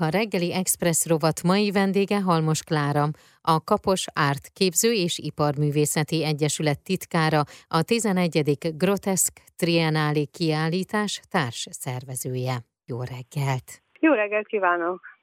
A reggeli Express rovat mai vendége Halmos Klára, a Kapos Árt Képző és Iparművészeti Egyesület titkára, a 11. Groteszk Triennáli kiállítás társ szervezője. Jó reggelt! Jó reggelt kívánok!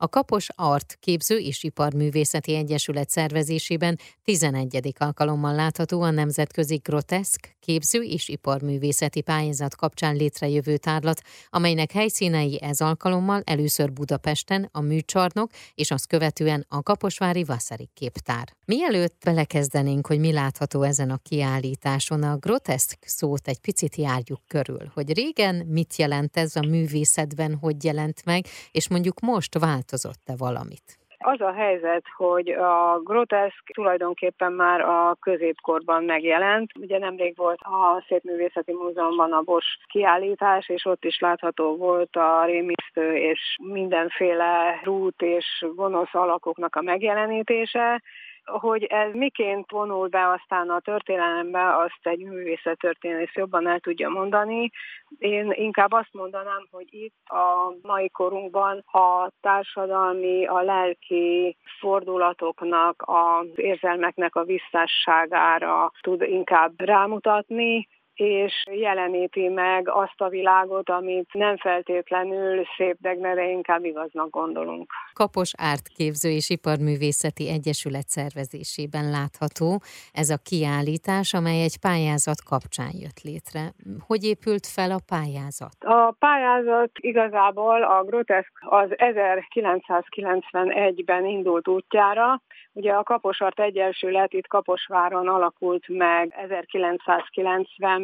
A Kapos Art Képző és Iparművészeti Egyesület szervezésében 11. alkalommal látható a Nemzetközi Groteszk Képző és Iparművészeti Pályázat kapcsán létrejövő tárlat, amelynek helyszínei ez alkalommal először Budapesten a műcsarnok, és azt követően a Kaposvári Vassari Képtár. Mielőtt belekezdenénk, hogy mi látható ezen a kiállításon, a groteszk szót egy picit járjuk körül, hogy régen mit jelent ez a művészetben, hogy jelent meg, és mondjuk most vált változott-e valamit? Az a helyzet, hogy a groteszk tulajdonképpen már a középkorban megjelent. Ugye nemrég volt a Szépművészeti Múzeumban a Bos kiállítás, és ott is látható volt a rémisztő és mindenféle rút és gonosz alakoknak a megjelenítése hogy ez miként vonul be aztán a történelembe, azt egy művészettörténész jobban el tudja mondani. Én inkább azt mondanám, hogy itt a mai korunkban a társadalmi, a lelki fordulatoknak, az érzelmeknek a visszásságára tud inkább rámutatni, és jeleníti meg azt a világot, amit nem feltétlenül szép, de inkább igaznak gondolunk. Kapos Ártképző és Iparművészeti Egyesület szervezésében látható ez a kiállítás, amely egy pályázat kapcsán jött létre. Hogy épült fel a pályázat? A pályázat igazából a Groteszk az 1991-ben indult útjára, Ugye a Kaposart Egyesület itt Kaposváron alakult meg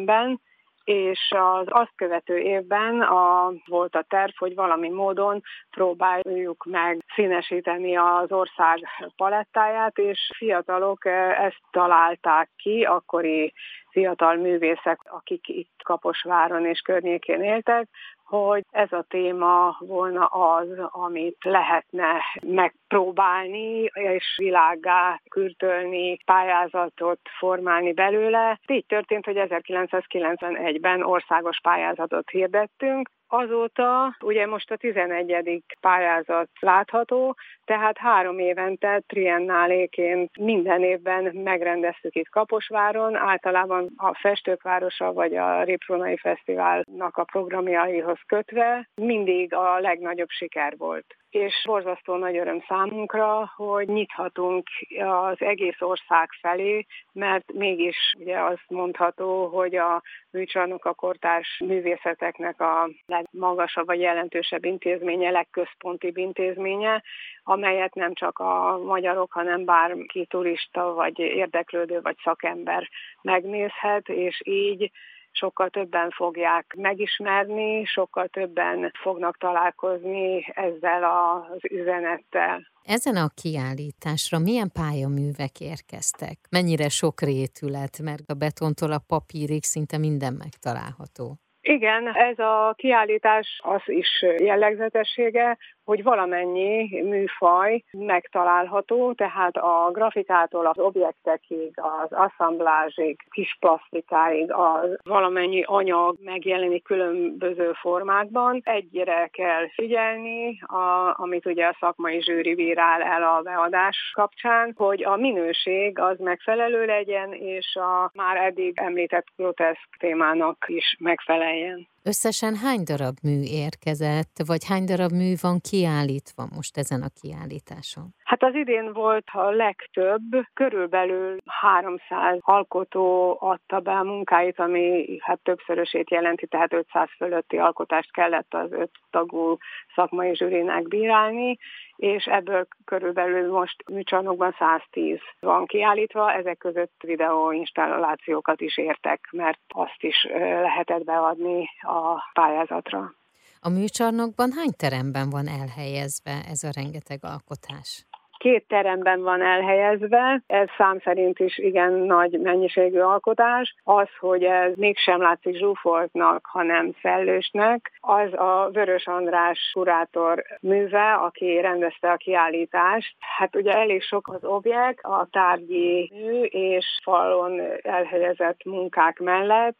1990-ben, és az azt követő évben a, volt a terv, hogy valami módon próbáljuk meg színesíteni az ország palettáját, és fiatalok eh, ezt találták ki, akkori fiatal művészek, akik itt Kaposváron és környékén éltek, hogy ez a téma volna az, amit lehetne megpróbálni, és világá kürtölni, pályázatot formálni belőle. Így történt, hogy 1991-ben országos pályázatot hirdettünk, Azóta ugye most a 11. pályázat látható, tehát három évente triennáléként minden évben megrendeztük itt Kaposváron, általában a Festőkvárosa vagy a Ripronai Fesztiválnak a programjaihoz kötve mindig a legnagyobb siker volt és borzasztó nagy öröm számunkra, hogy nyithatunk az egész ország felé, mert mégis ugye azt mondható, hogy a műcsarnok a kortárs művészeteknek a legmagasabb vagy jelentősebb intézménye, legközpontibb intézménye, amelyet nem csak a magyarok, hanem bárki turista, vagy érdeklődő, vagy szakember megnézhet, és így sokkal többen fogják megismerni, sokkal többen fognak találkozni ezzel az üzenettel. Ezen a kiállításra milyen pályaművek érkeztek? Mennyire sok rétület, mert a betontól a papírig szinte minden megtalálható. Igen, ez a kiállítás az is jellegzetessége, hogy valamennyi műfaj megtalálható, tehát a grafikától az objektekig, az assemblázsig, kis plastikáig, az valamennyi anyag megjelenik különböző formákban. Egyre kell figyelni, a, amit ugye a szakmai zsűri bírál el a beadás kapcsán, hogy a minőség az megfelelő legyen, és a már eddig említett groteszk témának is megfeleljen. am. Összesen hány darab mű érkezett, vagy hány darab mű van kiállítva most ezen a kiállításon? Hát az idén volt a legtöbb, körülbelül 300 alkotó adta be a munkáit, ami hát többszörösét jelenti, tehát 500 fölötti alkotást kellett az öt tagú szakmai zsűrinek bírálni, és ebből körülbelül most műcsarnokban 110 van kiállítva, ezek között videóinstallációkat is értek, mert azt is lehetett beadni a pályázatra. A műcsarnokban hány teremben van elhelyezve ez a rengeteg alkotás? két teremben van elhelyezve, ez szám szerint is igen nagy mennyiségű alkotás. Az, hogy ez mégsem látszik zsúfoltnak, hanem szellősnek, az a Vörös András kurátor műve, aki rendezte a kiállítást. Hát ugye elég sok az objekt, a tárgyi mű és falon elhelyezett munkák mellett,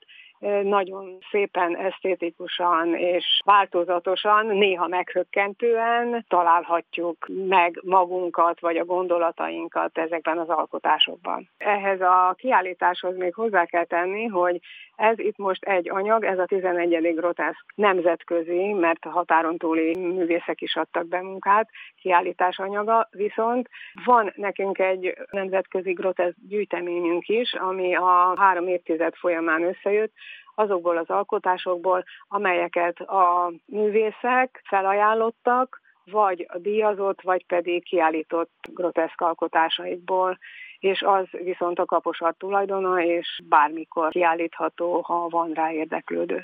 nagyon szépen, esztétikusan és változatosan, néha meghökkentően találhatjuk meg magunkat vagy a gondolatainkat ezekben az alkotásokban. Ehhez a kiállításhoz még hozzá kell tenni, hogy ez itt most egy anyag, ez a 11. groteszk nemzetközi, mert a határon túli művészek is adtak be munkát, kiállítás anyaga, viszont van nekünk egy nemzetközi groteszk gyűjteményünk is, ami a három évtized folyamán összejött, azokból az alkotásokból, amelyeket a művészek felajánlottak, vagy a díjazott, vagy pedig kiállított groteszk alkotásaikból, és az viszont a kaposat tulajdona, és bármikor kiállítható, ha van rá érdeklődő.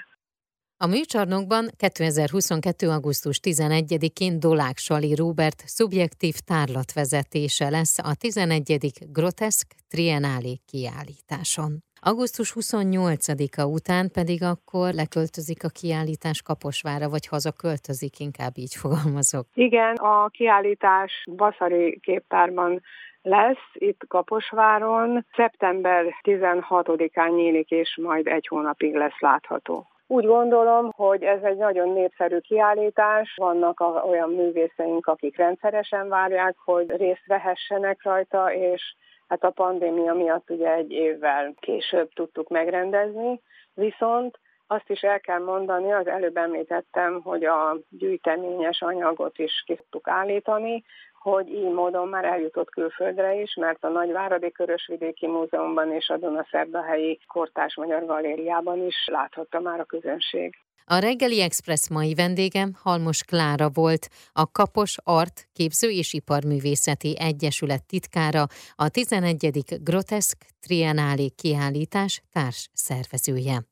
A műcsarnokban 2022. augusztus 11-én Dolák Sali Róbert szubjektív tárlatvezetése lesz a 11. Groteszk Triennálé kiállításon. Augusztus 28-a után pedig akkor leköltözik a kiállítás Kaposvára, vagy hazaköltözik, inkább így fogalmazok. Igen, a kiállítás Baszari képtárban lesz itt Kaposváron. Szeptember 16-án nyílik, és majd egy hónapig lesz látható. Úgy gondolom, hogy ez egy nagyon népszerű kiállítás. Vannak a, olyan művészeink, akik rendszeresen várják, hogy részt vehessenek rajta, és hát a pandémia miatt ugye egy évvel később tudtuk megrendezni. Viszont azt is el kell mondani, az előbb említettem, hogy a gyűjteményes anyagot is ki tudtuk állítani, hogy így módon már eljutott külföldre is, mert a Nagyváradi Körösvidéki Múzeumban és a Dunaszerdahelyi Kortás Magyar Galériában is láthatta már a közönség. A reggeli express mai vendégem Halmos Klára volt, a Kapos Art Képző és Iparművészeti Egyesület titkára, a 11. Groteszk Triennálé kiállítás társ szervezője.